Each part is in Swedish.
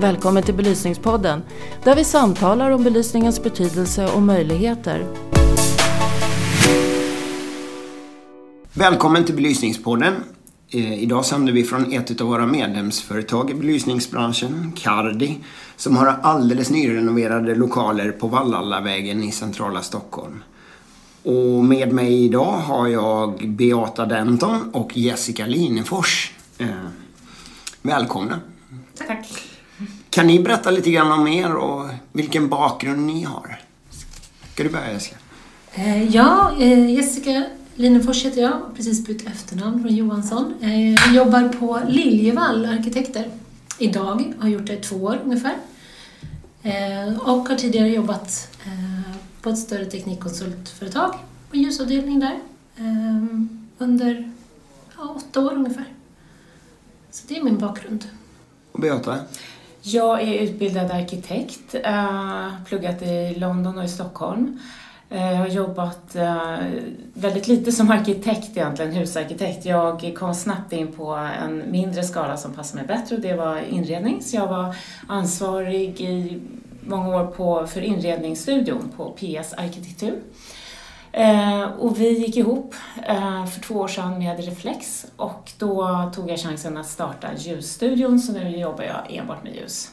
Välkommen till Belysningspodden där vi samtalar om belysningens betydelse och möjligheter. Välkommen till Belysningspodden. Eh, idag sänder vi från ett av våra medlemsföretag i belysningsbranschen, Cardi, som har alldeles nyrenoverade lokaler på Vallallavägen i centrala Stockholm. Och med mig idag har jag Beata Denton och Jessica Linefors. Eh, välkomna. Tack. Kan ni berätta lite grann om er och vilken bakgrund ni har? Ska du börja Jessica? Eh, ja, eh, Jessica Linefors heter jag, precis bytt efternamn från Johansson. Eh, jag jobbar på Liljevall Arkitekter idag, har gjort det i två år ungefär. Och har tidigare jobbat på ett större teknikkonsultföretag på ljusavdelning där under ja, åtta år ungefär. Så det är min bakgrund. Och Beata? Jag är utbildad arkitekt, eh, pluggat i London och i Stockholm. Eh, jag har jobbat eh, väldigt lite som arkitekt egentligen, husarkitekt. Jag kom snabbt in på en mindre skala som passade mig bättre och det var inredning. Så jag var ansvarig i många år på, för inredningsstudion på PS Arkitektur. Eh, och vi gick ihop eh, för två år sedan med Reflex och då tog jag chansen att starta ljusstudion så nu jobbar jag enbart med ljus.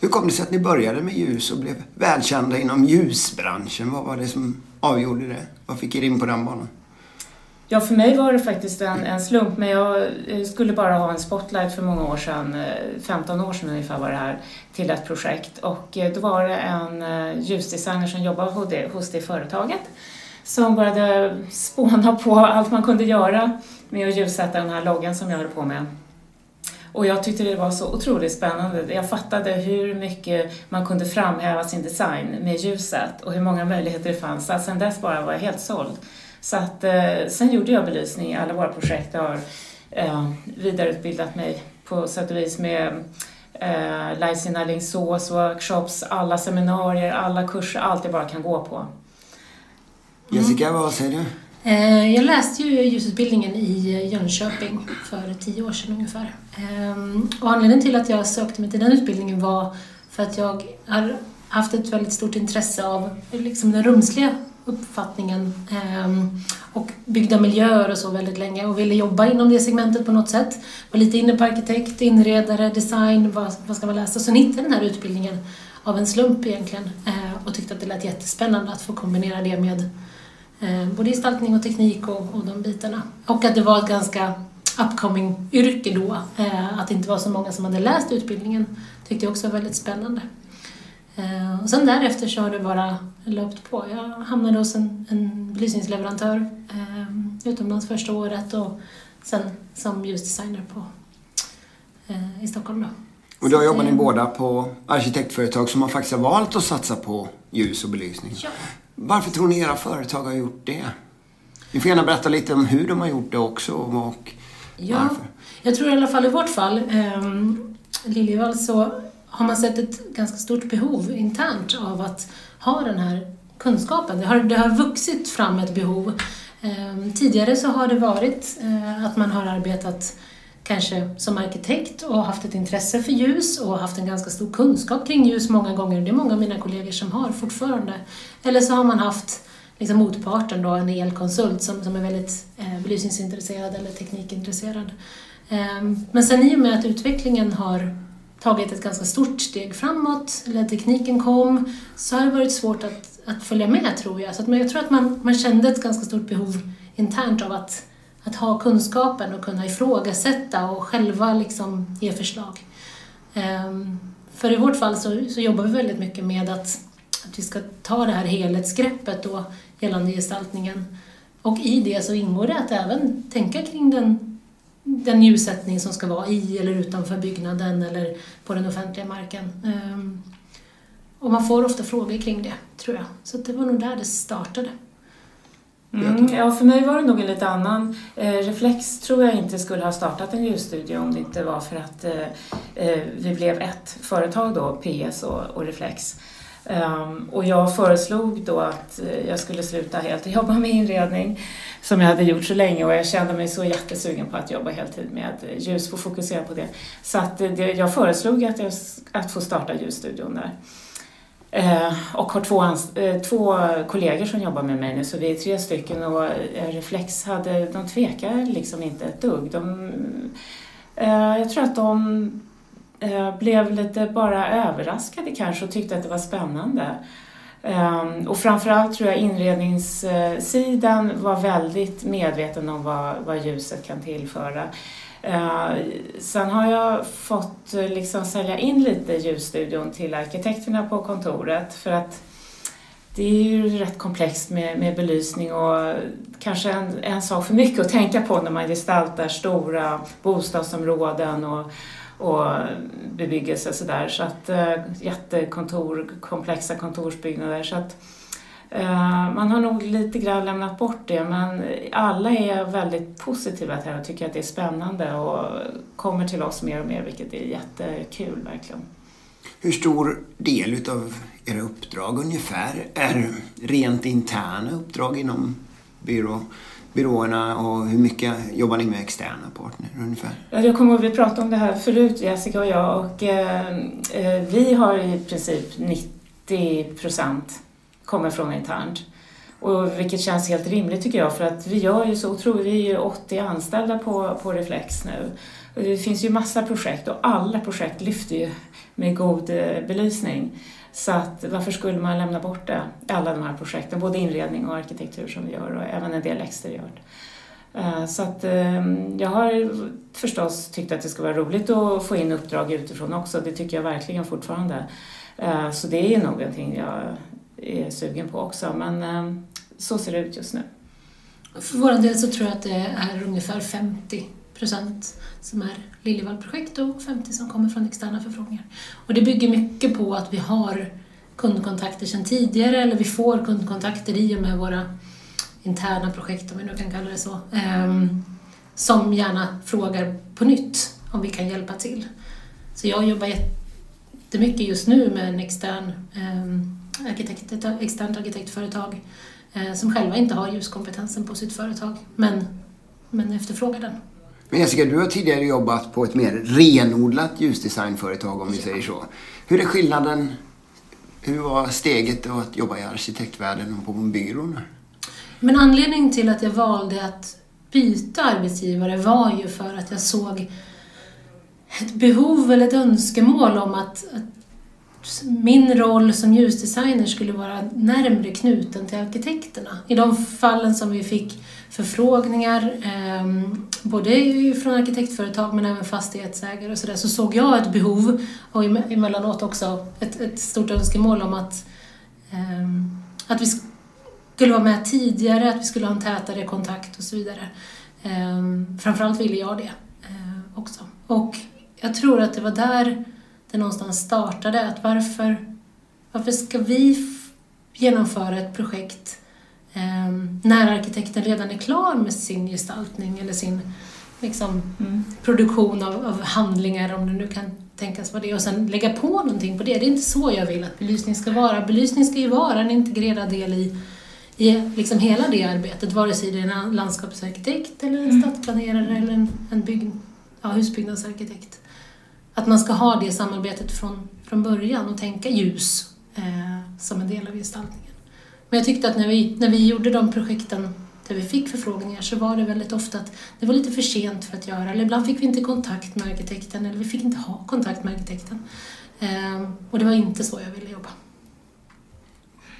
Hur kom det sig att ni började med ljus och blev välkända inom ljusbranschen? Vad var det som avgjorde det? Vad fick er in på den banan? Ja, för mig var det faktiskt en, en slump, men jag eh, skulle bara ha en spotlight för många år sedan, 15 år sedan ungefär var det här, till ett projekt. Och då var det en ljusdesigner som jobbade hos det, hos det företaget som började spåna på allt man kunde göra med att ljussätta den här loggan som jag höll på med. Och jag tyckte det var så otroligt spännande. Jag fattade hur mycket man kunde framhäva sin design med ljuset och hur många möjligheter det fanns. Så sen dess bara var jag helt såld. Så att, eh, sen gjorde jag belysning i alla våra projekt. Jag har eh, vidareutbildat mig på sätt och vis med eh, Lysina Alingsås, workshops, alla seminarier, alla kurser, allt jag bara kan gå på. Jessica, mm. vad säger du? Eh, jag läste ju ljusutbildningen i eh, Jönköping för tio år sedan ungefär. Ehm, och anledningen till att jag sökte mig till den utbildningen var för att jag har haft ett väldigt stort intresse av liksom den rumsliga uppfattningen ehm, och byggda miljöer och så väldigt länge och ville jobba inom det segmentet på något sätt. Var lite inne på arkitekt, inredare, design, vad, vad ska man läsa? Så hittade jag den här utbildningen av en slump egentligen eh, och tyckte att det lät jättespännande att få kombinera det med Eh, både gestaltning och teknik och, och de bitarna. Och att det var ett ganska upcoming yrke då. Eh, att det inte var så många som hade läst utbildningen tyckte jag också var väldigt spännande. Eh, och sen därefter så har det bara löpt på. Jag hamnade hos en, en belysningsleverantör eh, utomlands första året och sen som ljusdesigner på, eh, i Stockholm. Då. Och då jobbar ni båda på arkitektföretag som har faktiskt valt att satsa på ljus och belysning. Ja. Varför tror ni era företag har gjort det? Ni får gärna berätta lite om hur de har gjort det också och ja, varför. Jag tror i alla fall i vårt fall, eh, Liljevall, så har man sett ett ganska stort behov internt av att ha den här kunskapen. Det har, det har vuxit fram ett behov. Eh, tidigare så har det varit eh, att man har arbetat kanske som arkitekt och haft ett intresse för ljus och haft en ganska stor kunskap kring ljus många gånger. Det är många av mina kollegor som har fortfarande. Eller så har man haft liksom motparten då, en elkonsult som, som är väldigt eh, belysningsintresserad eller teknikintresserad. Eh, men sen i och med att utvecklingen har tagit ett ganska stort steg framåt, eller tekniken kom, så har det varit svårt att, att följa med tror jag. Så att, men jag tror att man, man kände ett ganska stort behov internt av att att ha kunskapen och kunna ifrågasätta och själva liksom ge förslag. Ehm, för i vårt fall så, så, jobbar vi väldigt mycket med att, att vi ska ta det här helhetsgreppet då gällande gestaltningen. Och i det så ingår det att även tänka kring den, den ljussättning som ska vara i eller utanför byggnaden eller på den offentliga marken. Ehm, och man får ofta frågor kring det, tror jag. Så det var nog där det startade. Mm, ja, för mig var det nog en lite annan. Eh, Reflex tror jag inte skulle ha startat en ljusstudio om det inte var för att eh, eh vi blev ett företag då, PS och, och Reflex. Um, och jag föreslog då att eh, jag skulle sluta helt och jobba med inredning. som jag hade gjort så länge och jag kände mig så jättesugen på att jobba heltid med ljus, få fokusera på det. Så att det, jag föreslog att, jag, att få starta ljusstudion där. Eh, och har två, eh, två kollegor som jobbar med mig nu, så vi är tre stycken och eh, Reflex hade, de tvekar liksom inte ett dugg. De, eh, jag tror att de eh, blev lite bara överraskade kanske och tyckte att det var spännande. Eh, och framförallt tror jag inredningssidan var väldigt medveten om vad, vad ljuset kan tillföra. Eh, sen har jag fått eh, liksom sälja in lite ljusstudion till arkitekterna på kontoret för att det är ju rätt komplext med, med belysning och kanske en, en sak för mycket att tänka på när man gestaltar stora bostadsområden och, och bebyggelse sådär. Så att eh, jättekontor, komplexa kontorsbyggnader. Så att, man har nog lite grann lämnat bort det men alla är väldigt positiva till det och tycker att det är spännande och kommer till oss mer och mer vilket är jättekul verkligen. Hur stor del utav era uppdrag ungefär är rent interna uppdrag inom byrå? byråerna och hur mycket jobbar ni med externa partner ungefär? Jag kommer ihåg vi pratade om det här förut, Jessica och jag, och eh, eh vi har i princip 90 procent kommer från internt. Och vilket känns helt rimligt tycker jag för att vi gör ju så otroligt, vi är ju 80 anställda på, på Reflex nu. Och det finns ju massa projekt och alla projekt lyfter ju med god eh, belysning. Så att varför skulle man lämna bort det, alla de här projekten, både inredning och arkitektur som vi gör och även en del exteriört. Eh, så att ehm, jag har förstås tyckt att det ska vara roligt att få in uppdrag utifrån också, det tycker jag verkligen fortfarande. Eh, så det är nog någonting jag är sugen på också, men eh, så ser det ut just nu. För vår del så tror jag att det är ungefär 50 procent som är Liljevallprojekt och 50 som kommer från externa förfrågningar. Och det bygger mycket på att vi har kundkontakter sedan tidigare eller vi får kundkontakter i och med våra interna projekt, om vi nu kan kalla det så, ehm, som gärna frågar på nytt om vi kan hjälpa till. Så jag jobbar jättemycket just nu med en extern ehm, arkitekt, externt arkitektföretag eh, som själva inte har ljuskompetensen på sitt företag men, men efterfrågar den. Men Jessica, du har tidigare jobbat på ett mer renodlat ljusdesignföretag om vi ja. säger så. Hur är skillnaden? Hur var steget att jobba i arkitektvärlden och på en byrå? Men anledningen till att jag valde att byta arbetsgivare var ju för att jag såg ett behov eller ett önskemål om att, att min roll som ljusdesigner skulle vara närmre knuten till arkitekterna. I de fallen som vi fick förfrågningar, eh, både från arkitektföretag men även fastighetsägare och sådär, så såg jag ett behov och emellanåt också ett, ett stort önskemål om att, eh, att vi skulle vara med tidigare, att vi skulle ha en tätare kontakt och så vidare. Eh, framförallt ville jag det eh, också. Och jag tror att det var där det någonstans startade, att varför, varför ska vi genomföra ett projekt Um, när arkitekten redan är klar med sin gestaltning eller sin liksom, mm. produktion av, av, handlingar, om det nu kan tänkas vara det, och sen lägga på någonting på det. Det är inte så jag vill att belysning ska vara. Belysning ska ju vara en integrerad del i, i liksom hela det arbetet, vare sig det är en landskapsarkitekt eller en mm. stadsplanerare eller en, en bygg, ja, husbyggnadsarkitekt. Att man ska ha det samarbetet från, från början och tänka ljus eh, som en del av gestaltningen. Men jag tyckte att när vi, när vi gjorde de projekten där vi fick förfrågningar så var det väldigt ofta att det var lite för sent för att göra, eller ibland fick vi inte kontakt med arkitekten, eller vi fick inte ha kontakt med arkitekten. Eh, och det var inte så jag ville jobba.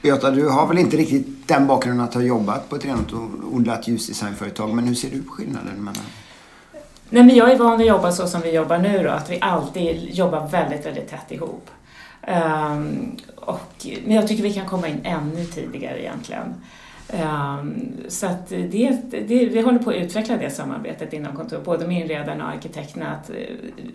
Göta, du har väl inte riktigt den bakgrunden att ha jobbat på ett rent odlat ljusdesignföretag, men hur ser du på skillnaden mellan Nej, men jag är van att jobba så som vi jobbar nu då, att vi alltid jobbar väldigt, väldigt tätt ihop. Um, och, men jag tycker vi kan komma in ännu tidigare egentligen. Ehm, så att det, det, vi håller på att utveckla det samarbetet inom kontoret, både med inredarna och arkitekterna, att eh,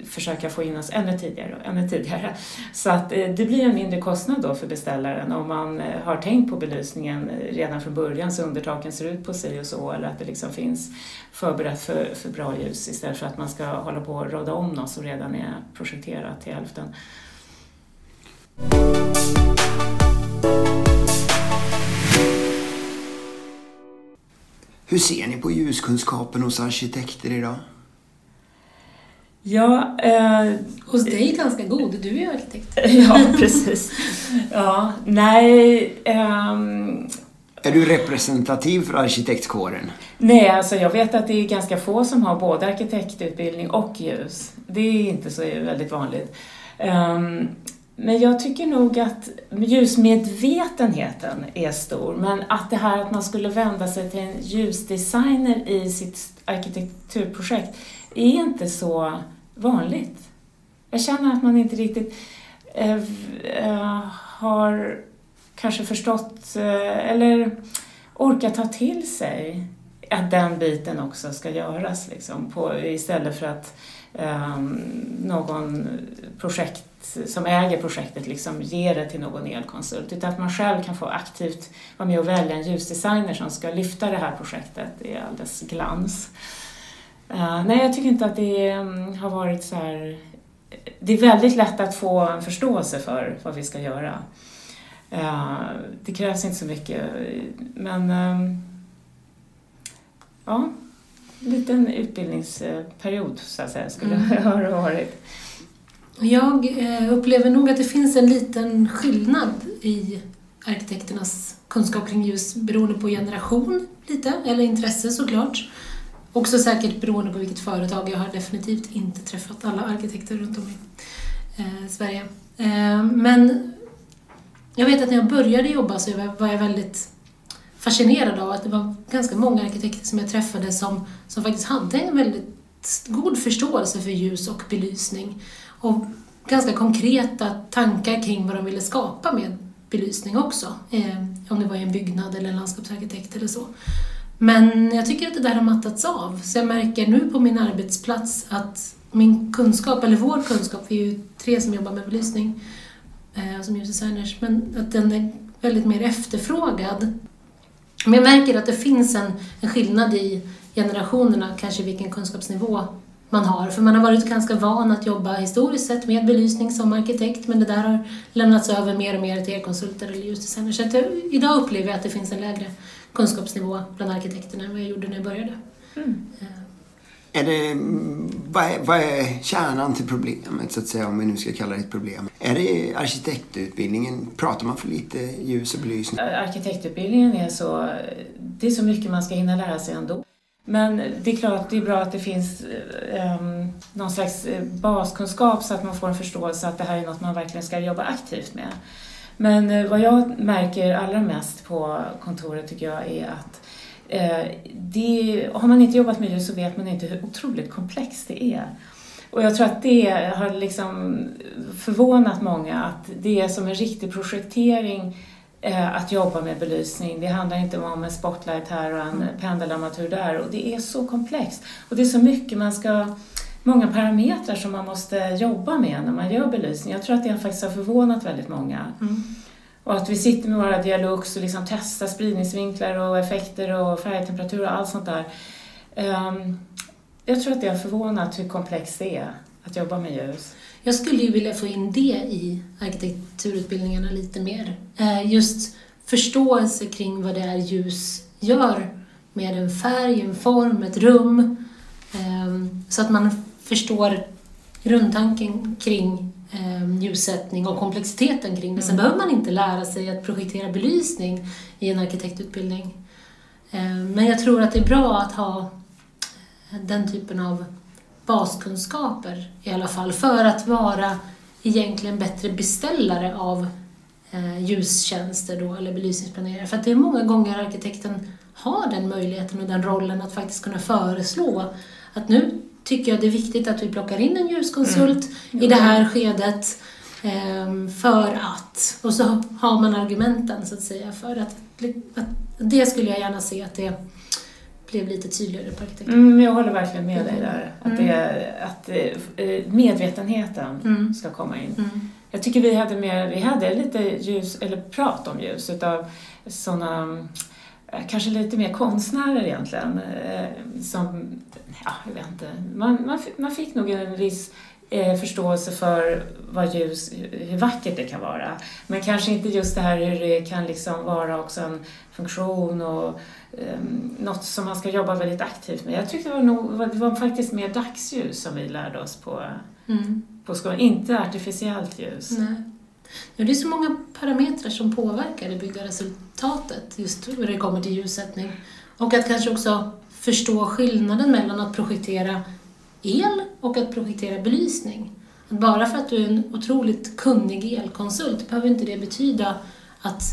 försöka få in oss ännu tidigare och ännu tidigare. Så att eh, det blir en mindre kostnad då för beställaren om man eh, har tänkt på belysningen redan från början så undertaken ser ut på sig och så, eller att det liksom finns förberett för, för bra ljus istället för att man ska hålla på och råda om något som redan är projekterat till hälften. Hur ser ni på ljuskunskapen hos arkitekter idag? Ja, eh, Hos dig är ganska god, du är ju arkitekt. ja precis. Ja, nej, ehm, Är du representativ för arkitektkåren? nej, alltså jag vet att det är ganska få som har både arkitektutbildning och ljus. Det är inte så väldigt vanligt. Ehm, men jag tycker nog att ljusmedvetenheten är stor, men att det här att man skulle vända sig till en ljusdesigner i sitt arkitekturprojekt är inte så vanligt. Jag känner att man inte riktigt eh, eh har kanske förstått eh, eller orkat ta till sig att den biten också ska göras liksom, på, istället för att Ehm, någon projekt som äger projektet liksom ger det till någon elkonsult utan att man själv kan få aktivt vara med och välja en ljusdesigner som ska lyfta det här projektet i all dess glans. Eh, nej, jag tycker inte att det ehm, har varit så här... Det är väldigt lätt att få en förståelse för vad vi ska göra. Ehm, det krävs inte så mycket, men... ja, liten utbildningsperiod så att säga skulle Mm. det ha varit. Jag eh, upplever nog att det finns en liten skillnad i arkitekternas kunskap kring ljus beroende på generation lite, eller intresse såklart. Också säkert beroende på vilket företag. Jag har definitivt inte träffat alla arkitekter runt om i eh, Sverige. Eh, men jag vet att när jag började jobba så var jag väldigt fascinerad av att det var ganska många arkitekter som jag träffade som, som faktiskt hade en väldigt god förståelse för ljus och belysning och ganska konkreta tankar kring vad de ville skapa med belysning också. Eh, om det var i en byggnad eller en landskapsarkitekt eller så. Men jag tycker att det där har mattats av. Så jag märker nu på min arbetsplats att min kunskap, eller vår kunskap, vi är ju tre som jobbar med belysning eh, som ljusdesigners, men att den är väldigt mer efterfrågad. Men jag märker att det finns en, en skillnad i generationerna, kanske vilken kunskapsnivå man har. För man har varit ganska van att jobba historiskt sett med belysning som arkitekt, men det där har lämnats över mer och mer till elkonsulter eller ljusdesigners. Så att jag, idag upplever jag att det finns en lägre kunskapsnivå bland arkitekterna än vad jag gjorde när jag började. Mm. Är det, mm, vad, är, vad är kärnan till problemet, så att säga, om vi nu ska kalla det ett problem? Är det arkitektutbildningen? Pratar man för lite ljus och belysning? Arkitektutbildningen är så... Det är så mycket man ska hinna lära sig ändå. Men det är klart att det är bra att det finns um, någon slags eh, baskunskap så att man får en förståelse att det här är något man verkligen ska jobba aktivt med. Men eh, vad jag märker allra mest på kontoret tycker jag är att det, har man inte jobbat med ljus så vet man inte hur otroligt komplext det är. Och jag tror att det har liksom förvånat många att det är som en riktig projektering eh, att jobba med belysning. Det handlar inte om en spotlight här och en pendelarmatur där. Och det är så komplext. Och det är så mycket man ska många parametrar som man måste jobba med när man gör belysning. Jag tror att det faktiskt har förvånat väldigt många. Och att vi sitter med våra dialogs och liksom testar spridningsvinklar och effekter och färgtemperatur och allt sånt där. Ehm, jag tror att det har förvånat hur komplext det är att jobba med ljus. Jag skulle ju vilja få in det i arkitekturutbildningarna lite mer. Eh, just förståelse kring vad det är ljus gör med en färg, en form, ett rum. Ehm, så att man förstår grundtanken kring eh, ljussättning och komplexiteten kring det. Sen Mm. behöver man inte lära sig att projektera belysning i en arkitektutbildning. Eh, Men jag tror att det är bra att ha den typen av baskunskaper i alla fall för att vara egentligen bättre beställare av eh, ljustjänster då, eller belysningsplanerare. För att det är många gånger arkitekten har den möjligheten och den rollen att faktiskt kunna föreslå att nu tycker jag det är viktigt att vi plockar in en ljuskonsult i det här skedet ehm, för att, och så har man argumenten så att säga för att, att det skulle jag gärna se att det blev lite tydligare på arkitektur. Mm, jag håller verkligen med dig där. Att, Mm. det, att eh, medvetenheten Mm. ska komma in. Mm. Jag tycker vi hade, mer, vi hade lite ljus, eller prat om ljus utav sådana, kanske lite mer konstnärer egentligen. eh, Som, ja, jag vet inte. Man, man, man fick nog en viss eh, förståelse för vad ljus, hur vackert det kan vara. Men kanske inte just det här hur det kan liksom vara också en funktion och um, något som man ska jobba väldigt aktivt med. Jag tyckte det var, nog, det var faktiskt mer dagsljus som vi lärde oss på, mm. på skolan, inte artificiellt ljus. Nej. Ja, det är så många parametrar som påverkar det byggda resultatet just när det kommer till ljussättning. Och att kanske också förstå skillnaden mellan att projektera el och att projektera belysning. Bara för att du är en otroligt kunnig elkonsult behöver inte det betyda att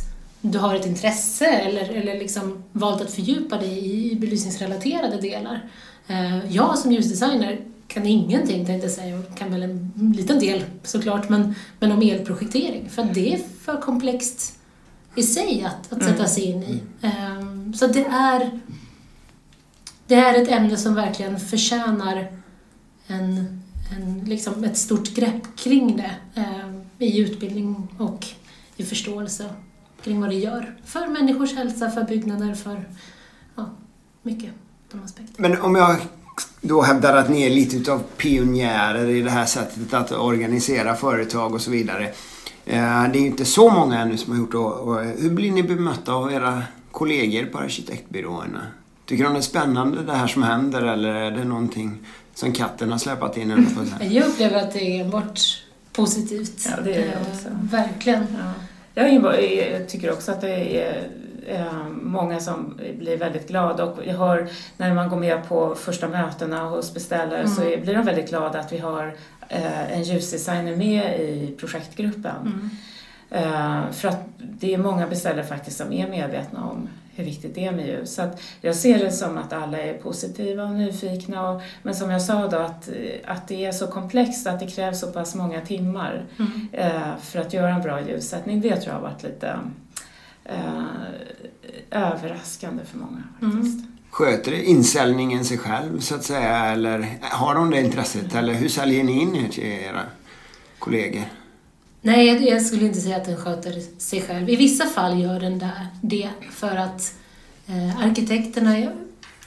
du har ett intresse eller, eller liksom valt att fördjupa dig i belysningsrelaterade delar. Eh, jag som ljusdesigner kan ingenting tänkte jag säga, och kan väl en liten del såklart, men, men om elprojektering. För det är för komplext i sig att, att sätta sig in i. Um, så det är, det är ett ämne som verkligen förtjänar en, en, liksom ett stort grepp kring det um, i utbildning och i förståelse kring vad det gör för människors hälsa, för byggnader, för ja, mycket. Men om jag då hävdar att ni är lite av pionjärer i det här sättet att organisera företag och så vidare. Eh, det är ju inte så många ännu som har gjort det. Hur blir ni bemötta av era kollegor på arkitektbyråerna? Tycker de det är spännande det här som händer eller är det någonting som katten har släpat in? Jag upplever att det är enbart positivt. Ja, det är det också. Verkligen. Ja. Jag tycker också att det är Eh, många som blir väldigt glada och jag hör när man går med på första mötena hos beställare mm. så blir de väldigt glada att vi har eh, en ljusdesigner med i projektgruppen. Mm. Eh, för att det är många beställare faktiskt som är medvetna om hur viktigt det är med ljus. Så att jag ser det som att alla är positiva och nyfikna. Och, men som jag sa då att, att det är så komplext att det krävs så pass många timmar mm. för att göra en bra ljussättning. Det tror jag har varit lite eh, överraskande för många. Faktiskt. Mm. Sköter insäljningen sig själv så att säga eller har de det intresset mm. eller hur säljer ni in er till era kollegor? Nej, jag skulle inte säga att den sköter sig själv. I vissa fall gör den det för att eh, arkitekterna,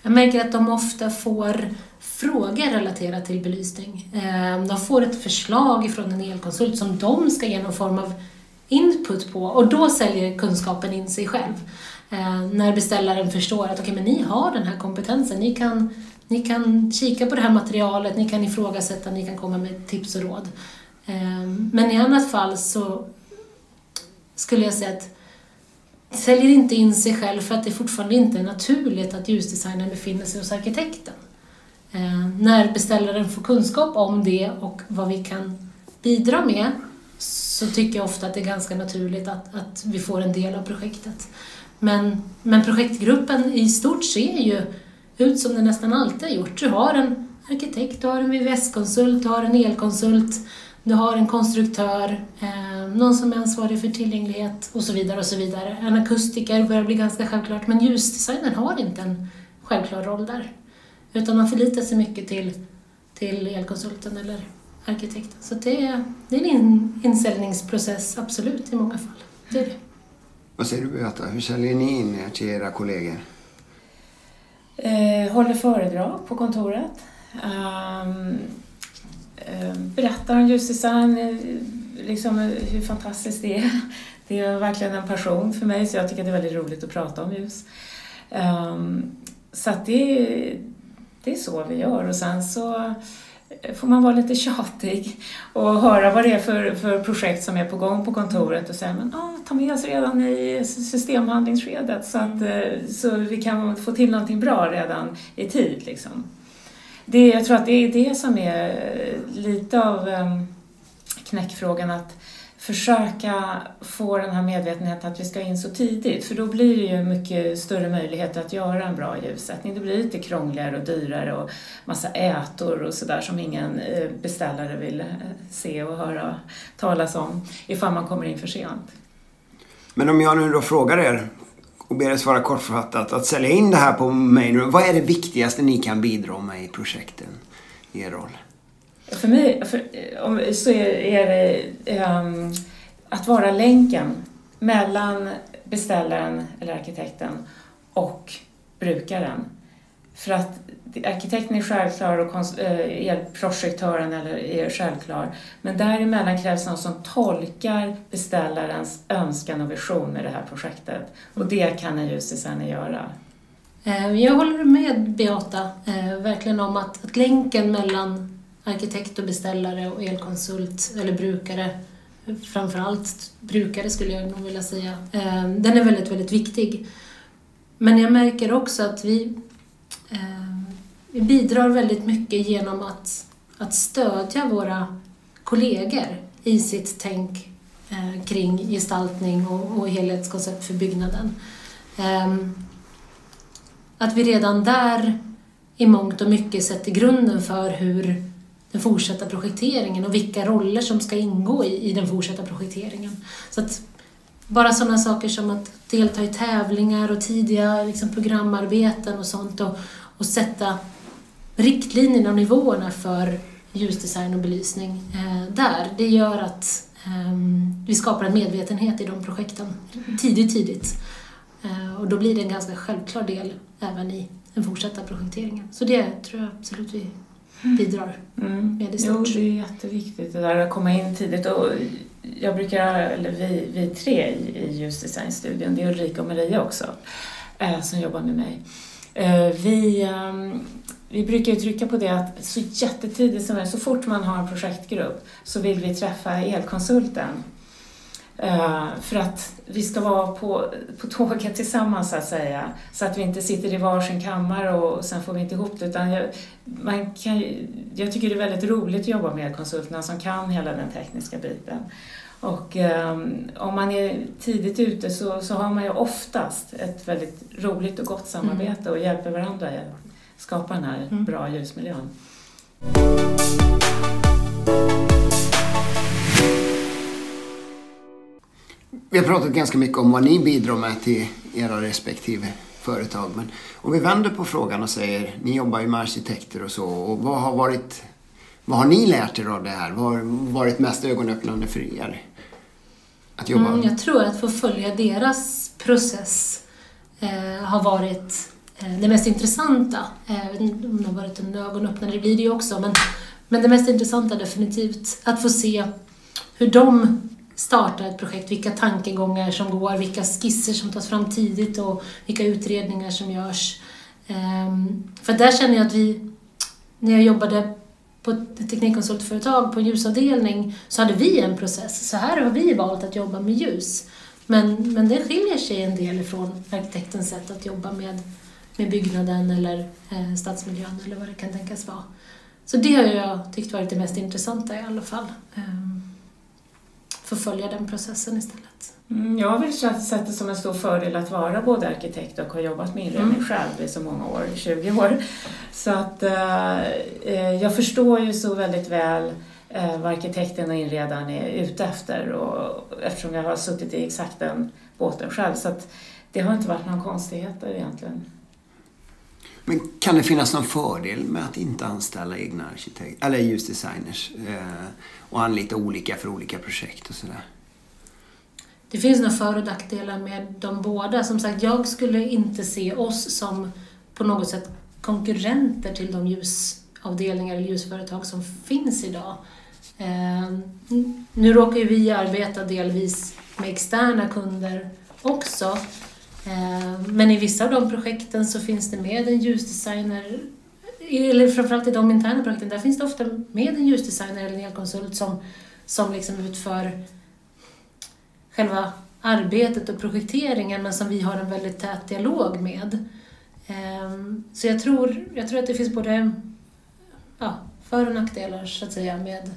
jag märker att de ofta får frågor relaterat till belysning. Eh, de får ett förslag från en elkonsult som de ska ge någon form av input på och då säljer kunskapen in sig själv. Eh, när beställaren förstår att okay, men ni har den här kompetensen, ni kan, ni kan kika på det här materialet, ni kan ifrågasätta, ni kan komma med tips och råd. Eh, men i annat fall så skulle jag säga att säljer inte in sig själv för att det fortfarande inte är naturligt att ljusdesignern befinner sig hos arkitekten. Eh, när beställaren får kunskap om det och vad vi kan bidra med så tycker jag ofta att det är ganska naturligt att, att vi får en del av projektet. Men, men projektgruppen i stort ser ju ut som den nästan alltid har gjort. Du har en arkitekt, du har en VVS-konsult, du har en elkonsult, du har en konstruktör, eh, någon som är ansvarig för tillgänglighet och så vidare. och så vidare. En akustiker börjar bli ganska självklart, men ljusdesignern har inte en självklar roll där. Utan man förlitar sig mycket till, till elkonsulten eller arkitekten. Så det är, det är en insäljningsprocess, absolut, i många fall. Det är det. Vad säger du Beata, hur säljer ni in er till era kollegor? Eh, håller föredrag på kontoret. Um, eh, berättar om ljusdesign, eh, liksom hur fantastiskt det är. Det är verkligen en passion för mig så jag tycker det är väldigt roligt att prata om ljus. Um, så att det, det är så vi gör och sen så Eh, får man vara lite tjatig och höra vad det är för, för projekt som är på gång på kontoret och säga men ah, ta med oss redan i systemhandlingsskedet så att eh, så vi kan få till någonting bra redan i tid. Liksom. Det, jag tror att det är det som är eh, lite av ehm, knäckfrågan att försöka få den här medvetenheten att vi ska in så tidigt för då blir det ju mycket större möjligheter att göra en bra ljussättning. Det blir lite krångligare och dyrare och massa ätor och sådär som ingen eh, beställare vill eh, se och höra talas om ifall man kommer in för sent. Men om jag nu då frågar er och ber er svara kortfattat att sälja in det här på Mainroom. Vad är det viktigaste ni kan bidra med i projekten i er roll? För mig för, om, så är, är det um, att vara länken mellan beställaren eller arkitekten och brukaren. För att arkitekten är självklar och projektören eh, elprojektören eller är självklar. Men däremellan krävs någon som tolkar beställarens önskan och vision med det här projektet. Och det kan en ljusdesigner göra. Ehm, jag håller med Beata, eh, verkligen om att, att länken mellan arkitekt och beställare och elkonsult eller brukare, framförallt brukare skulle jag nog vilja säga, ehm, den är väldigt, väldigt viktig. Men jag märker också att vi ehm, vi bidrar väldigt mycket genom att, att stödja våra kollegor i sitt tänk eh, kring gestaltning och, och helhetskoncept för byggnaden. Eh, att vi redan där i mångt och mycket sätter grunden för hur den fortsatta projekteringen och vilka roller som ska ingå i, i den fortsatta projekteringen. Så att bara sådana saker som att delta i tävlingar och tidiga liksom, programarbeten och sånt och, och sätta riktlinjerna och nivåerna för ljusdesign och belysning eh, där, det gör att eh, vi skapar en medvetenhet i de projekten tidigt, tidigt. Eh, och då blir det en ganska självklar del även i den fortsatta projekteringen. Så det tror jag absolut vi bidrar mm. med i stort. Jo, det är jätteviktigt det där att komma in tidigt. Och jag brukar, eller vi, vi tre i ljusdesignstudion, det är Ulrika och Maria också, eh, som jobbar med mig. Eh, vi ehm, vi brukar ju trycka på det att så jättetidigt som möjligt, så fort man har en projektgrupp, så vill vi träffa elkonsulten. Uh, för att vi ska vara på, på tåget tillsammans så att säga. Så att vi inte sitter i varsin kammare och sen får vi inte ihop det. Utan jag, man kan, jag tycker det är väldigt roligt att jobba med konsulterna som kan hela den tekniska biten. Och um, om man är tidigt ute så, så har man ju oftast ett väldigt roligt och gott samarbete mm. och hjälper varandra skapa den här mm. bra ljusmiljön. Vi har pratat ganska mycket om vad ni bidrar med till era respektive företag. Men om vi vänder på frågan och säger, ni jobbar ju med arkitekter och så. Och vad har varit vad har ni lärt er av det här? Vad har varit mest ögonöppnande för er? Att jobba? Mm, jag tror att få följa deras process eh, har varit Eh, det mest intressanta, eh, jag vet inte om det har varit en ögonöppnare, det blir det ju också, men, men det mest intressanta definitivt, att få se hur de startar ett projekt, vilka tankegångar som går, vilka skisser som tas fram tidigt och vilka utredningar som görs. Ehm, för där känner jag att vi, när jag jobbade på ett teknikkonsultföretag på en ljusavdelning så hade vi en process. Så här har vi valt att jobba med ljus. Men, men det skiljer sig en del ifrån arkitektens sätt att jobba med med byggnaden eller eh, stadsmiljön eller vad det kan tänkas vara. Så det har jag tyckt varit det mest intressanta i alla fall. Ehm. Förfölja den processen istället. Mm, jag har väl sett det som en stor fördel att vara både arkitekt och ha jobbat med inredning mm. själv i så många år, 20 år. Så att eh, eh, jag förstår ju så väldigt väl eh, vad arkitekten och inredaren är ute efter och, eftersom jag har suttit i exakt den båten själv. Så att det har inte varit några konstigheter egentligen. Men kan det finnas någon fördel med att inte anställa egna arkitekter, eller ljusdesigners eh, och anlita olika för olika projekt och sådär? Det finns nog för och nackdelar med de båda. Som sagt, jag skulle inte se oss som på något sätt konkurrenter till de ljusavdelningar eller ljusföretag som finns idag. Eh, nu råkar ju vi arbeta delvis med externa kunder också. Eh, men i vissa av de projekten så finns det med en ljusdesigner, eller framförallt i de interna projekten, där finns det ofta med en ljusdesigner eller en elkonsult som, som liksom utför själva arbetet och projekteringen men som vi har en väldigt tät dialog med. Eh, så jag tror, jag tror att det finns både ja, för och nackdelar så att säga med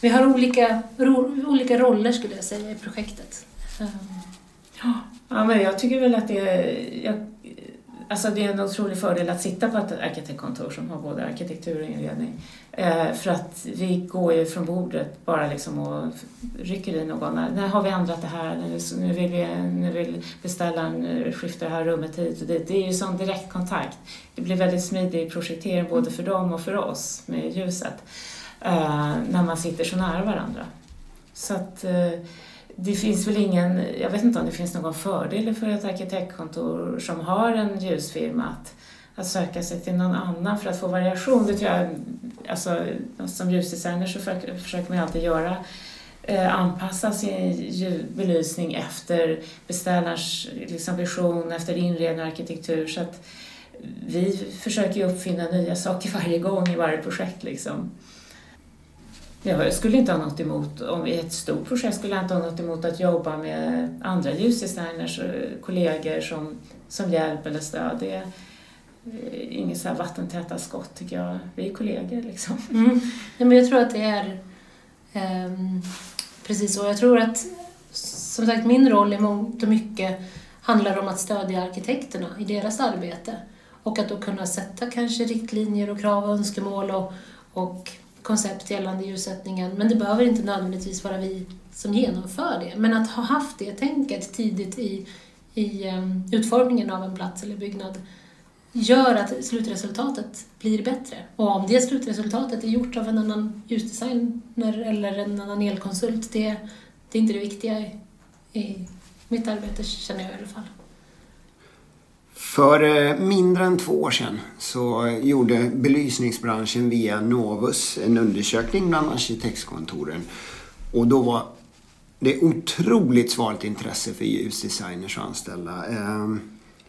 vi har olika, ro, olika roller skulle jag säga i projektet. Eh. Ja. Ja, men jag tycker väl att det är, jag, alltså det är en otrolig fördel att sitta på ett arkitektkontor som har både arkitektur och inredning. Eh, för att vi går ju från bordet bara liksom och rycker i någon. När har vi ändrat det här? Nu, nu vill vi nu vill beställaren eh, skifta det här rummet hit och dit. Det är ju sån direktkontakt. Det blir väldigt smidig projektering både för dem och för oss med ljuset. Eh, när man sitter så nära varandra. Så att eh, det finns väl ingen, jag vet inte om det finns någon fördel för ett arkitektkontor som har en ljusfirma att, att söka sig till någon annan för att få variation. Det tror jag, alltså, som ljusdesigner så försöker man alltid göra eh, anpassa sin belysning efter beställarens liksom, vision, efter inredning och arkitektur. Så att vi försöker ju uppfinna nya saker varje gång i varje projekt. Liksom. Jag skulle inte ha något emot, om i ett stort projekt skulle jag inte ha något emot att jobba med andra ljusdesigners och kollegor som, som hjälp eller stöd. Det är eh, inget så här vattentäta skott tycker jag. Vi är kollegor liksom. Mm. Ja, men jag tror att det är um, precis så. Jag tror att som sagt min roll i mångt och mycket handlar om att stödja arkitekterna i deras arbete. Och att då kunna sätta kanske riktlinjer och krav och önskemål och, och koncept gällande ljussättningen. Men det behöver inte nödvändigtvis vara vi som genomför det. Men att ha haft det tänket tidigt i, i ehm, utformningen av en plats eller byggnad gör att slutresultatet blir bättre. Och om det slutresultatet är gjort av en annan ljusdesigner eller en annan elkonsult, det, det är inte det viktiga i, i mitt arbete, känner jag i alla fall. För eh, mindre än två år sedan så gjorde belysningsbranschen via Novus en undersökning bland arkitektkontoren. Och då var det otroligt svalt intresse för ljusdesigners och anställda. Ehm,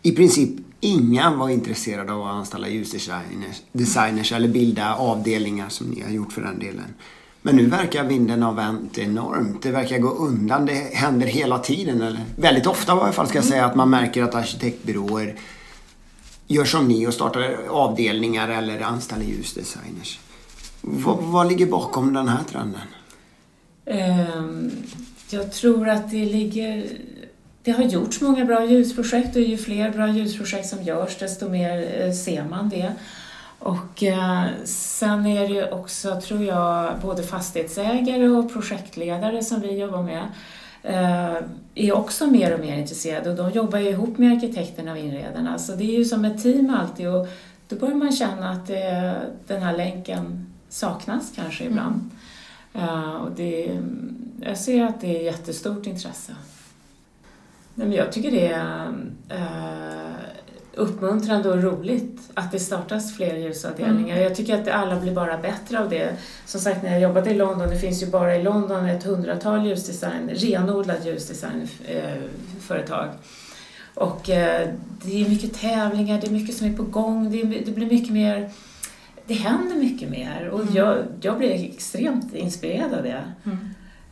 I princip inga var intresserade av att anställa ljusdesigners designers eller bilda avdelningar som ni har gjort för den delen. Men nu verkar vinden ha vänt enormt. Det verkar gå undan. Det händer hela tiden. Eller väldigt ofta i alla fall ska jag säga att man märker att arkitektbyråer gör som ni och startar avdelningar eller anställer ljusdesigners. Vad, vad ligger bakom den här trenden? Um, jag tror att det ligger... Det har gjorts många bra ljusprojekt och ju fler bra ljusprojekt som görs desto mer eh, ser man det. Och eh, sen är det ju också, tror jag, både fastighetsägare och projektledare som vi jobbar med eh, är också mer och mer intresserade och de jobbar ju ihop med arkitekterna och inredarna. Så det är ju som ett team alltid och då börjar man känna att det, den här länken saknas kanske ibland. Mm. Och det, jag ser att det är jättestort intresse. Men jag tycker det är uppmuntrande och roligt att det startas fler ljusavdelningar. Mm. Jag tycker att alla blir bara bättre av det. Som sagt, när jag jobbade i London, det finns ju bara i London ett hundratal ljusdesign, renodlat ljusdesignföretag. Och eh, det är mycket tävlingar, det är mycket som är på gång, det, det blir mycket mer det händer mycket mer och mm. jag, jag blir extremt inspirerad av det. Mm.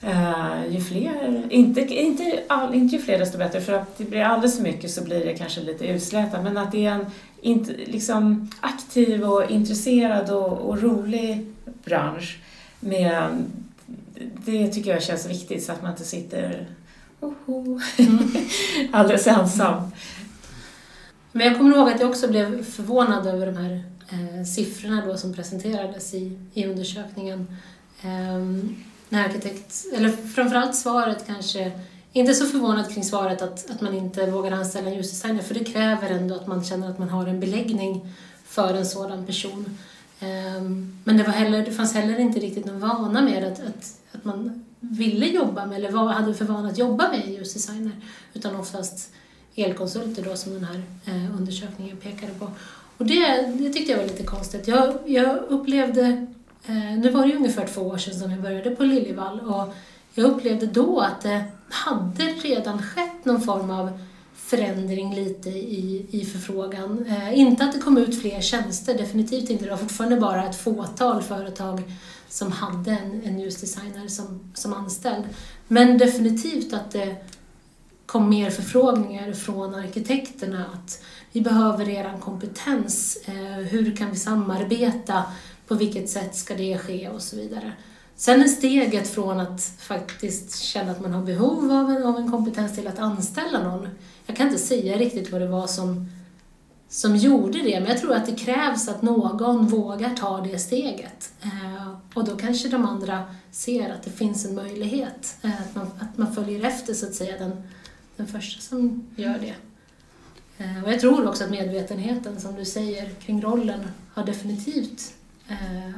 Uh, ju fler, inte, inte, all, inte ju fler desto bättre för att det blir alldeles för mycket så blir det kanske lite utslätat men att det är en inte, liksom, aktiv och intresserad och, och rolig bransch med, det tycker jag känns viktigt så att man inte sitter oho, alldeles ensam. Men jag kommer ihåg att jag också blev förvånad över de här eh, siffrorna då som presenterades i, i undersökningen. Um, när arkitekt, eller framförallt svaret kanske, inte så förvånad kring svaret att, att man inte vågar anställa en ljusdesigner, för det kräver ändå att man känner att man har en beläggning för en sådan person. Ehm, men det, var heller, det fanns heller inte riktigt någon vana med att, att, att man ville jobba med, eller vad hade för vana att jobba med en ljusdesigner, utan oftast elkonsulter då som den här eh, undersökningen pekade på. Och det, det tyckte jag var lite konstigt. Jag, jag upplevde Eh, nu var det ju ungefär två år sedan som jag började på Liljevall och jag upplevde då att det hade redan skett någon form av förändring lite i, i förfrågan. Eh, inte att det kom ut fler tjänster, definitivt inte. Det var fortfarande bara ett fåtal företag som hade en, en ljusdesigner som, som anställd. Men definitivt att det kom mer förfrågningar från arkitekterna att vi behöver er kompetens. Eh, hur kan vi samarbeta? På vilket sätt ska det ske och så vidare. Sen är steget från att faktiskt känna att man har behov av en, av en kompetens till att anställa någon. Jag kan inte säga riktigt vad det var som, som gjorde det, men jag tror att det krävs att någon vågar ta det steget. Eh, och då kanske de andra ser att det finns en möjlighet, eh, att, man, att man följer efter så att säga den, den första som gör det. Eh, och jag tror också att medvetenheten, som du säger, kring rollen har definitivt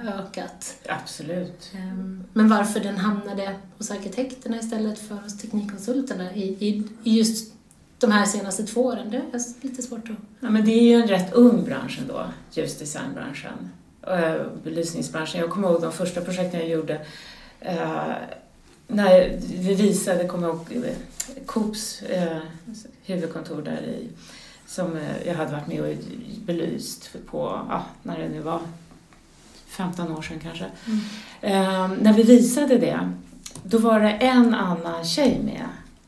ökat. Absolut. Ehm, men varför den hamnade hos arkitekterna istället för hos teknikkonsulterna i, i, i just de här senaste två åren. Det är lite svårt att... Ja, men det är ju en rätt ung bransch ändå, ljusdesignbranschen. Uh, belysningsbranschen. Jag kommer ihåg de första projekten jag gjorde uh, när vi visade, kommer jag ihåg, Coops huvudkontor där i som jag hade varit med och belyst på, ja, när det nu var, 15 år sedan kanske. Mm. när vi visade det, då var det en annan tjej med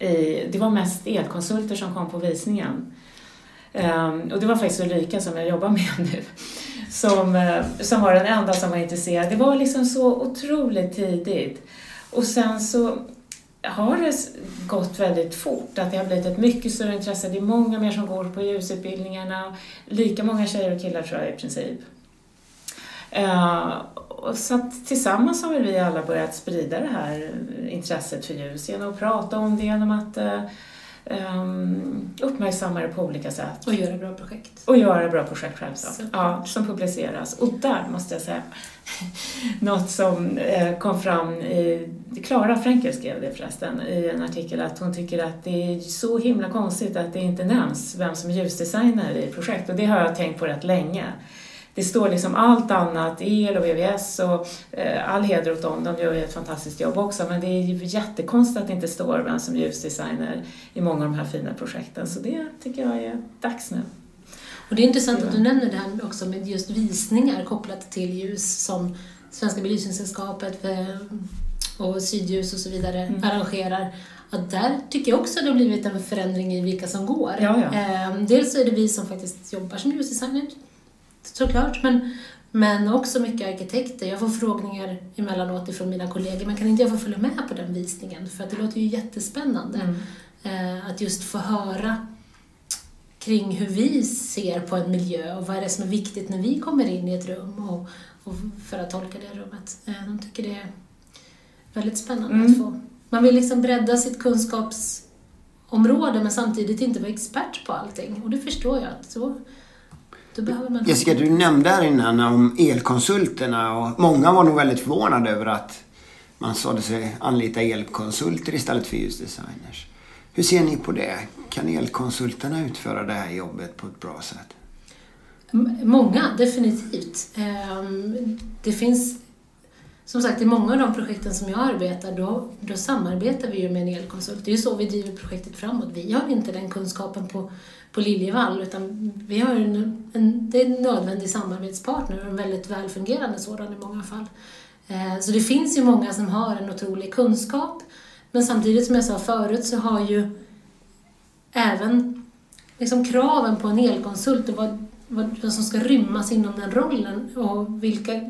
i, det var mest elkonsulter som kom på visningen. Um, och det var faktiskt Ulrika som jag jobbar med nu, som, uh, som var den enda som var intresserad. Det var liksom så otroligt tidigt. Och sen så har det gått väldigt fort, att det har blivit ett mycket större intresse. Det är många mer som går på ljusutbildningarna, lika många tjejer och killar tror jag i princip. Uh, så att tillsammans har vi alla börjat sprida det här intresset för ljus genom att prata om det, genom att um, uppmärksamma det på olika sätt. Och göra bra projekt. Och göra bra projekt självklart, ja, som publiceras. Och där måste jag säga något som eh, kom fram i, Klara Frenkel skrev det förresten i en artikel, att hon tycker att det är så himla konstigt att det inte nämns vem som är ljusdesigner i projekt. Och det har jag tänkt på rätt länge det står liksom allt annat, el och VVS och eh, all heder åt dem, de gör ju ett fantastiskt jobb också, men det är ju jättekonstigt att det inte står vem som ljusdesigner i många av de här fina projekten, så det tycker jag är dags nu. Och det är intressant att du nämner det här också med just visningar kopplat till ljus som Svenska belysningssällskapet eh, och Sydljus och så vidare mm. arrangerar. Att där tycker jag också att det har blivit en förändring i vilka som går. Ja, ja. Ehm, dels så är det vi som faktiskt jobbar som ljusdesigner, såklart. Men, men också mycket arkitekter. Jag får frågningar emellanåt ifrån mina kollegor, men kan inte jag få följa med på den visningen? För att det låter ju jättespännande mm. eh, att just få höra kring hur vi ser på en miljö och vad är det som är viktigt när vi kommer in i ett rum och, och för att tolka det rummet. Eh, de tycker det är väldigt spännande mm. att få. Man vill liksom bredda sitt kunskapsområde men samtidigt inte vara expert på allting och det förstår jag att så man... Jessica, du nämnde här innan om elkonsulterna och många var nog väldigt förvånade över att man sade sig anlita elkonsulter istället för ljusdesigners. Hur ser ni på det? Kan elkonsulterna utföra det här jobbet på ett bra sätt? Många, definitivt. Ehm, det finns, som sagt, i många av de projekten som jag arbetar, då, då samarbetar vi ju med en elkonsult. Det är ju så vi driver projektet framåt. Vi har inte den kunskapen på på Liljevall utan vi har en, en, det är en nödvändig samarbetspartner och en väldigt välfungerande sådan i många fall. Eh, så det finns ju många som har en otrolig kunskap men samtidigt som jag sa förut så har ju även liksom kraven på en elkonsult och vad, vad, vad som ska rymmas inom den rollen och vilka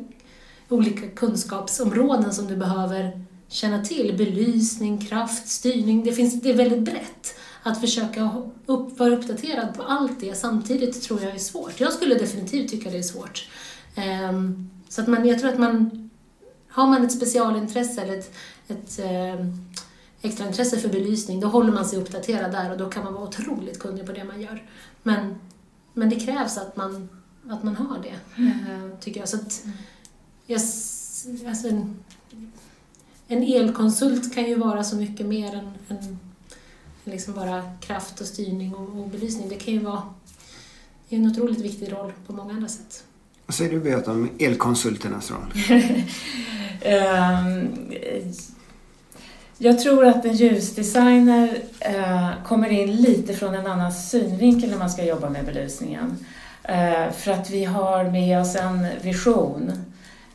olika kunskapsområden som du behöver känna till. Belysning, kraft, styrning. Det, finns, det är väldigt brett att försöka upp, vara uppdaterad på allt det samtidigt tror jag är svårt. Jag skulle definitivt tycka det är svårt. Um, så att man, jag tror att man, har man ett specialintresse eller ett, ett um, extraintresse för belysning, då håller man sig uppdaterad där och då kan man vara otroligt kunnig på det man gör. Men, men det krävs att man, att man har det, mm. uh, tycker jag. Så att, jag alltså en, en elkonsult kan ju vara så mycket mer än, än liksom bara kraft och styrning och, och belysning. Det kan ju vara en otroligt viktig roll på många andra sätt. Vad säger du Beata om elkonsulternas roll? um, jag tror att en ljusdesigner uh, kommer in lite från en annan synvinkel när man ska jobba med belysningen. Uh, för att vi har med oss en vision,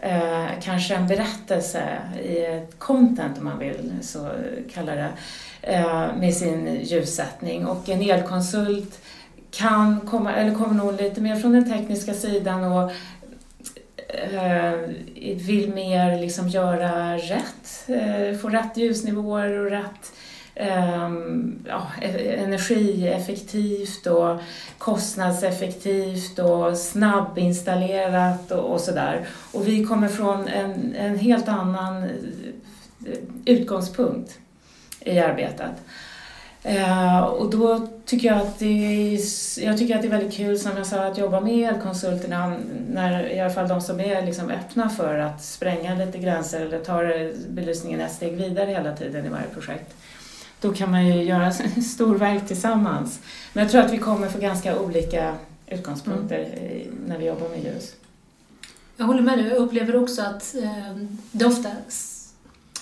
uh, kanske en berättelse i ett content om man vill så kalla det. Eh, med sin ljussättning och en elkonsult kan komma, eller kommer nog lite mer från den tekniska sidan och eh, vill mer liksom göra rätt, eh, få rätt ljusnivåer och rätt ehm, ja, energieffektivt och kostnadseffektivt och snabbinstallerat och, och sådär. Och vi kommer från en, en helt annan eh, utgångspunkt i arbetet. Eh, och då tycker jag att det är, jag tycker att det är väldigt kul som jag sa att jobba med elkonsulterna, när, i alla fall de som är liksom öppna för att spränga lite gränser eller ta belysningen ett steg vidare hela tiden i varje projekt. då kan man ju göra storverk tillsammans. Men jag tror att vi kommer få ganska olika utgångspunkter mm. när vi jobbar med ljus. Jag håller med dig. Jag upplever också att eh, det ofta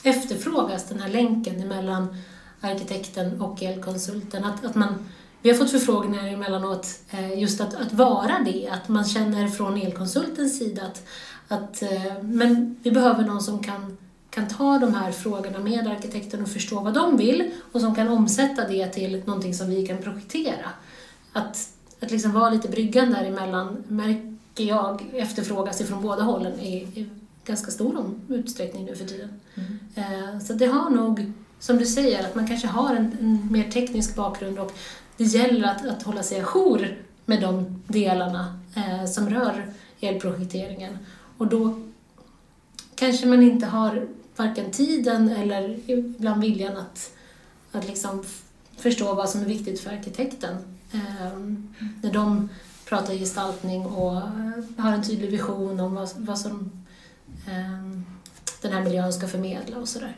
efterfrågas, den här länken mellan arkitekten och elkonsulten. Att, att man, vi har fått förfrågningar emellanåt eh, just att, att vara det, att man känner från elkonsultens sida att, att eh, men vi behöver någon som kan, kan ta de här frågorna med arkitekten och förstå vad de vill och som kan omsätta det till någonting som vi kan projektera. Att, att liksom vara lite bryggan däremellan märker jag efterfrågas ifrån båda hållen i, i ganska stor utsträckning nu för tiden. Mm. Eh, så det har nog, som du säger, att man kanske har en, en mer teknisk bakgrund och det gäller att, att hålla sig ajour med de delarna eh, som rör elprojekteringen. Och då kanske man inte har varken tiden eller ibland viljan att, att liksom förstå vad som är viktigt för arkitekten. Eh. När de pratar gestaltning och har en tydlig vision om vad, vad som den här miljön ska förmedla och sådär.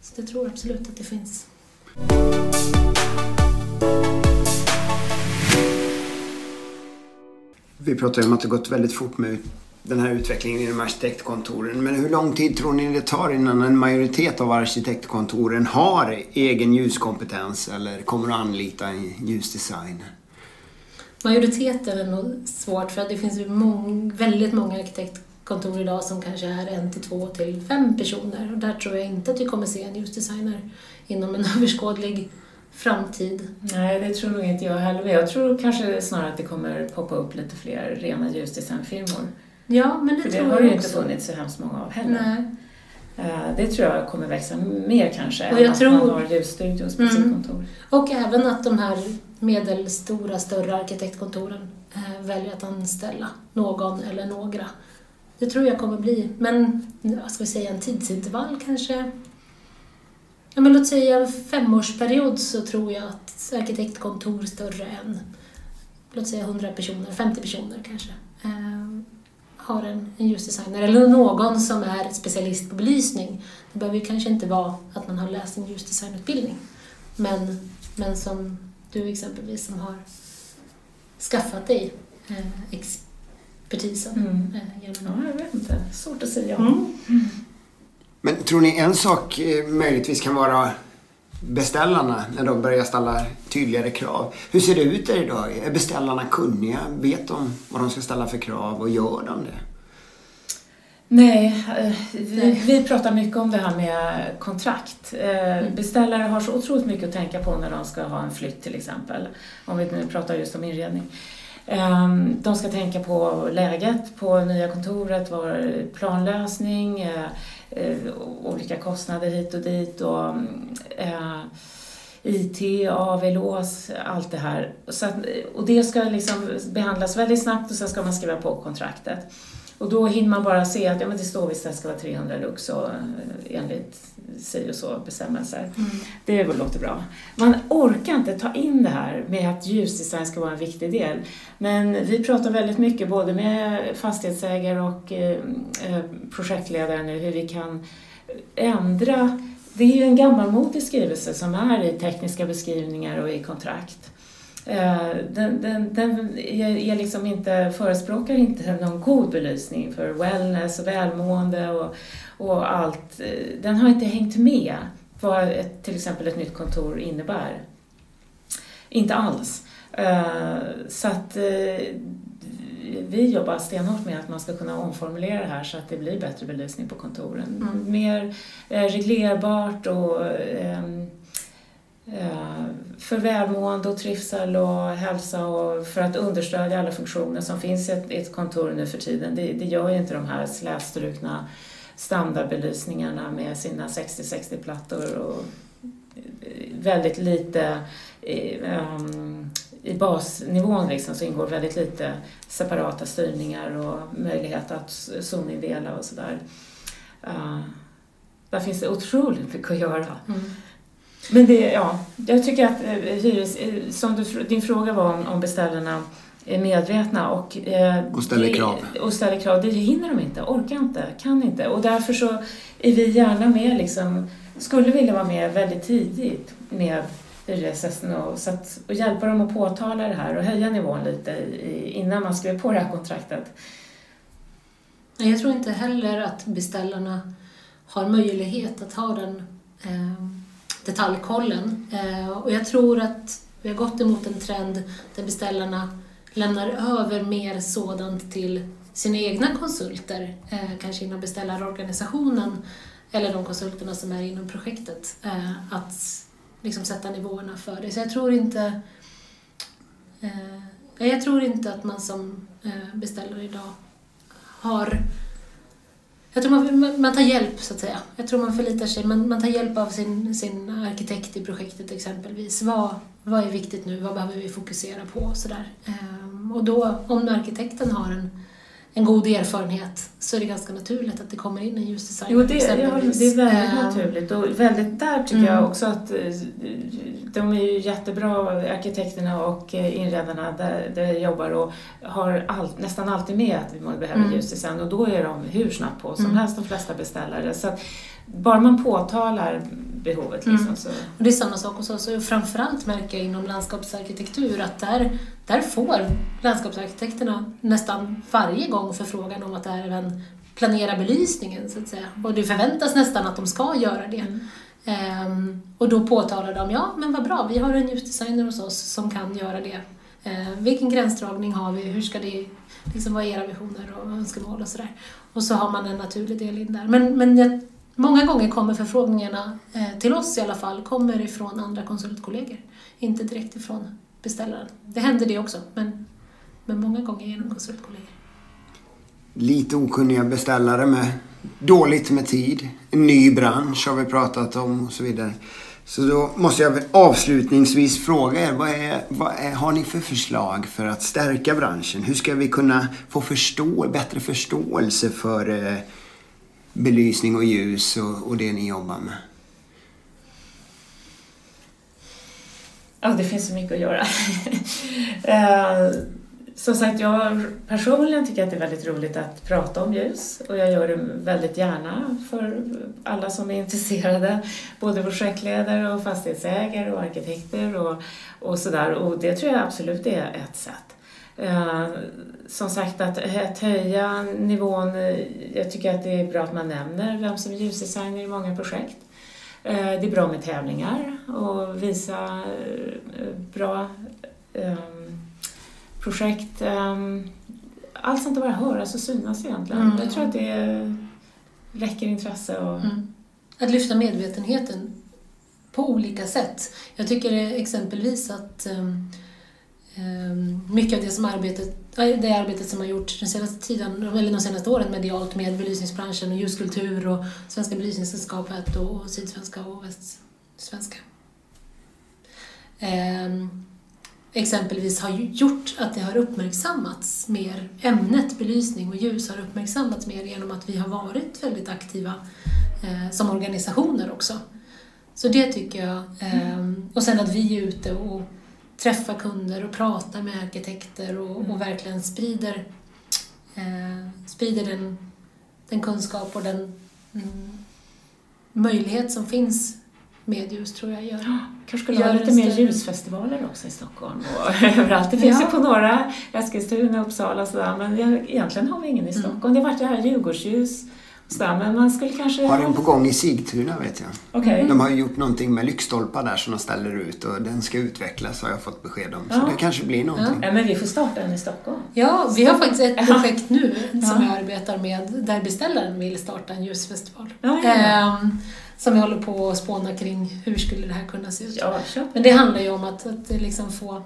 Så jag tror absolut att det finns. Vi pratar ju om att det gått väldigt fort med den här utvecklingen inom arkitektkontoren. Men hur lång tid tror ni det tar innan en majoritet av arkitektkontoren har egen ljuskompetens eller kommer att anlita ljusdesign? Majoriteten är nog svårt för att det finns ju mång, väldigt många arkitektkontor idag som kanske är en till två till fem personer. Och där tror jag inte att vi kommer se en ljusdesigner inom en överskådlig framtid. Nej, det tror nog inte jag heller. Jag tror kanske snarare att det kommer poppa upp lite fler rena ljusdesignfirmor. Ja, men det För tror det har jag ju också. inte funnits så hemskt många av heller. Nej. Eh, Det tror jag kommer växa mer kanske Och än jag att tror- man har ljusstudios på sitt Mm. kontor. Och även att de här medelstora, större arkitektkontoren eh, väljer att anställa någon eller några. Det tror jag kommer bli, men vad ska vi säga, en tidsintervall kanske? Ja, men låt säga en femårsperiod så tror jag att arkitektkontor större än, låt säga 100 personer, 50 personer kanske, eh, har en, en ljusdesigner eller någon som är specialist på belysning. Det behöver ju kanske inte vara att man har läst en ljusdesignutbildning. Men, men som du exempelvis som har skaffat dig eh, expertisen. Mm. Eh, genom Ja, jag vet inte. Svårt att säga. Mm. Men tror ni en sak eh, möjligtvis kan vara beställarna när de börjar ställa tydligare krav? Hur ser det ut där idag? Är beställarna kunniga? Vet de vad de ska ställa för krav och gör de det? Nej, eh, vi, vi pratar mycket om det här med kontrakt. Mm. Beställare har så otroligt mycket att tänka på när de ska ha en flytt till exempel. Om vi nu pratar just om inredning. Ehm, de ska tänka på läget på nya kontoret, var planlösning, eh, eh, olika kostnader hit och dit och eh, IT, AV-lås, allt det här. Och det ska liksom behandlas väldigt snabbt och sen ska man skriva på kontraktet. Och då hinner man bara se att ja, men det står visst att det ska vara 300 lux och, eh, enligt si och så bestämmelser. Mm. Det låter bra. Man orkar inte ta in det här med att ljusdesign ska vara en viktig del. Men vi pratar väldigt mycket både med fastighetsägare och eh, eh, projektledare nu hur vi kan ändra det är ju en gammalmodig skrivelse som är i tekniska beskrivningar och i kontrakt. Eh, Den, den, den är liksom inte, förespråkar inte någon god belysning för wellness och välmående och, och allt. Eh, Den har inte hängt med vad ett, till exempel ett nytt kontor innebär. Inte alls. Eh, Så att vi jobbar stenhårt med att man ska kunna omformulera det här så att det blir bättre belysning på kontoren. Mm. Mer reglerbart och Eh, för välmående och trivsel och hälsa och för att understödja alla funktioner som finns i ett, ett kontor nu för tiden. Det, det gör ju inte de här slätstrukna standardbelysningarna med sina 60-60-plattor och eh, väldigt lite eh, i basnivån liksom så ingår väldigt lite separata styrningar och möjlighet att zonindela och sådär. Uh, där finns det otroligt mycket att göra. Mm. Men det, ja, jag tycker att eh, hyres, eh, som du, din fråga var om, om beställarna är medvetna och, eh, Och ställer det- krav. Och ställer krav. Det hinner de inte, orkar inte, kan inte. Och därför så är vi gärna med liksom skulle vilja vara med väldigt tidigt med hyresgästerna och, så att, och hjälpa dem att påtala det här och höja nivån lite i, innan man skriver på det här kontraktet. Jag tror inte heller att beställarna har möjlighet att ha den eh, detaljkollen. Eh, och jag tror att vi har gått emot en trend där beställarna lämnar över mer sådant till sina egna konsulter, eh, kanske inom beställarorganisationen eller de konsulterna som är inom projektet, eh, att liksom sätta nivåerna för det. Så jag tror inte jag tror inte att man som beställare idag har jag tror man, man tar hjälp, så att säga. Jag tror man förlitar sig. Man, man tar hjälp av sin, sin arkitekt i projektet exempelvis. Vad, vad är viktigt nu? Vad behöver vi fokusera på? Sådär. Ehm, och då, om arkitekten har en en god erfarenhet så är det ganska naturligt att det kommer in en ljusdesigner. Jo, det, ja, det är väldigt uh, naturligt och väldigt där tycker mm. jag också att eh, de är ju jättebra, arkitekterna och eh, inredarna där, där jag jobbar och har all, nästan alltid med att vi behöver mm. ljusdesign och då är de hur snabbt på som mm. helst de flesta beställare. Så att, bara man påtalar behovet. Liksom, mm. så. Och det är samma sak hos oss. Framförallt märker jag inom landskapsarkitektur att där, där får landskapsarkitekterna nästan varje gång förfrågan om att även planera belysningen så att säga. Och det förväntas nästan att de ska göra det. Mm. Um, och då påtalar de, ja men vad bra, vi har en ljusdesigner hos oss som kan göra det. Uh, vilken gränsdragning har vi? Hur ska det, liksom, vad är era visioner och önskemål och sådär. Och så har man en naturlig del in där. Men, men jag Många gånger kommer förfrågningarna, eh, till oss i alla fall, kommer ifrån andra konsultkollegor. Inte direkt ifrån beställaren. Det händer det också, men, men många gånger genom konsultkollegor. Lite okunniga beställare med dåligt med tid. En ny bransch har vi pratat om och så vidare. Så då måste jag avslutningsvis fråga er, vad, är, vad är, har ni för förslag för att stärka branschen? Hur ska vi kunna få förstå, bättre förståelse för eh, belysning och ljus och, och det ni jobbar med? Ja, det finns så mycket att göra. Eh, som sagt, jag personligen tycker att det är väldigt roligt att prata om ljus och jag gör det väldigt gärna för alla som är intresserade, både projektledare och fastighetsägare och arkitekter och, och sådär. Och det tror jag absolut är ett sätt. Eh, som sagt, att, att höja nivån, jag tycker att det är bra att man nämner vem som är ljusdesigner i många projekt. Eh, det är bra med tävlingar och visa eh, bra um, projekt. Allt sånt att bara höras och synas egentligen. Mm. Jag tror att det räcker intresse. Och... Mm. Att lyfta medvetenheten på olika sätt. Jag tycker exempelvis att Ehm, mycket av det, som arbetet, eh, det arbetet som har gjorts den senaste tiden, eller de senaste åren medialt med belysningsbranschen och ljuskultur och Svenska belysningssällskapet och Sydsvenska och Västsvenska. Ehm, exempelvis har gjort att det har uppmärksammats mer, ämnet belysning och ljus har uppmärksammats mer genom att vi har varit väldigt aktiva eh, som organisationer också. Så det tycker jag. Eh, och sen att vi är ute och träffar kunder och pratar med arkitekter och, och mm. verkligen sprider, eh, sprider den, den kunskap och den mm, möjlighet som finns med ljus tror jag gör. Ja, kanske skulle ha lite mer ljusfestivaler också i Stockholm och överallt. Det finns ja. ju på några, Eskilstuna, Uppsala och sådär, men egentligen har vi ingen i mm. Stockholm. Mm. Det har varit det här Djurgårdsljus Sådär, men man skulle kanske... Har en på gång i Sigtuna vet jag. Okay. De har ju gjort någonting med lyktstolpar där som de ställer ut och den ska utvecklas har jag fått besked om. Så ja. det kanske blir någonting. Ja. men vi får starta en i Stockholm. Ja, vi har faktiskt ett projekt nu som jag arbetar med där beställaren vill starta en ljusfestival. Ehm, som vi håller på att spåna kring hur skulle det här kunna se ut. Ja, men det handlar ju om att, att liksom få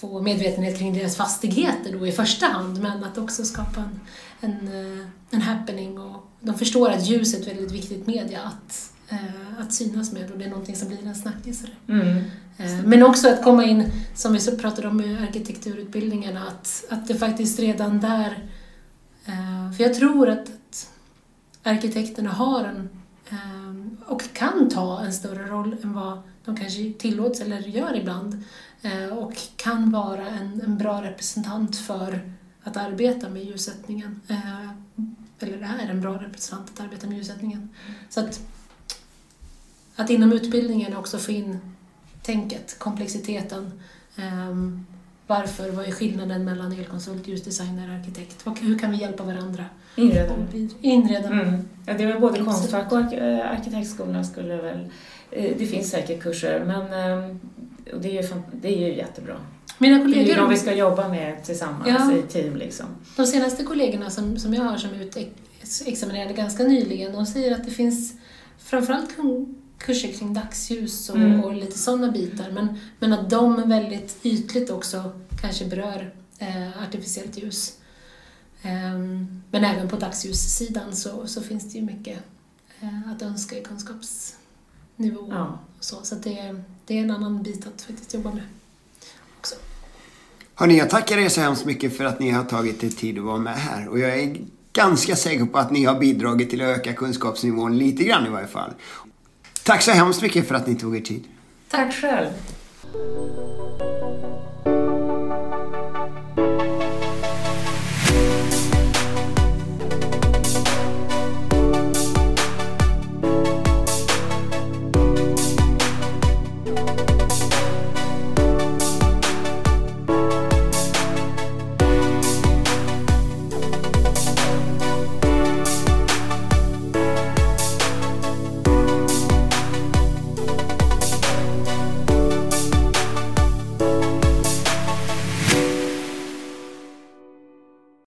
få medvetenhet kring deras fastigheter då i första hand, men att också skapa en, en, eh, en happening. Och de förstår att ljus är ett väldigt viktigt media att, eh, att synas med och det är någonting som blir en snackis. Mm. Eh, men också att komma in, som vi pratade om i arkitekturutbildningarna, att, att det faktiskt redan där... För jag tror att, att arkitekterna har en, och kan ta en större roll än vad de kanske tillåts eller gör ibland och kan vara en, en bra representant för att arbeta med ljussättningen. Eh, eller det är en bra representant att arbeta med ljussättningen. Så att att inom utbildningen också få in tänket, komplexiteten. Um, varför? Vad är skillnaden mellan elkonsult, ljusdesigner arkitekt? Hur kan vi hjälpa varandra? Inredare. Inredare. Mm. Ja, det är väl både Konstfack och eh, arkitektskolorna skulle väl... Eh, det finns säkert kurser, men ehm, och det, är ju, det är ju jättebra. Mina kollegor, det är ju de vi ska jobba med tillsammans ja, i team. Liksom. De senaste kollegorna som, som jag har som utexaminerade ganska nyligen, de säger att det finns framförallt kurser kring dagsljus och, mm. och lite sådana bitar, men, men att de väldigt ytligt också kanske berör eh, artificiellt ljus. Um, men även på dagsljussidan så, så finns det ju mycket eh, att önska i kunskapsnivå. Ja. Så, så det, det är en annan bit att faktiskt jobba med också. Hörni, jag tackar er så hemskt mycket för att ni har tagit er tid att vara med här. Och jag är ganska säker på att ni har bidragit till att öka kunskapsnivån lite grann i varje fall. Tack så hemskt mycket för att ni tog er tid. Tack själv.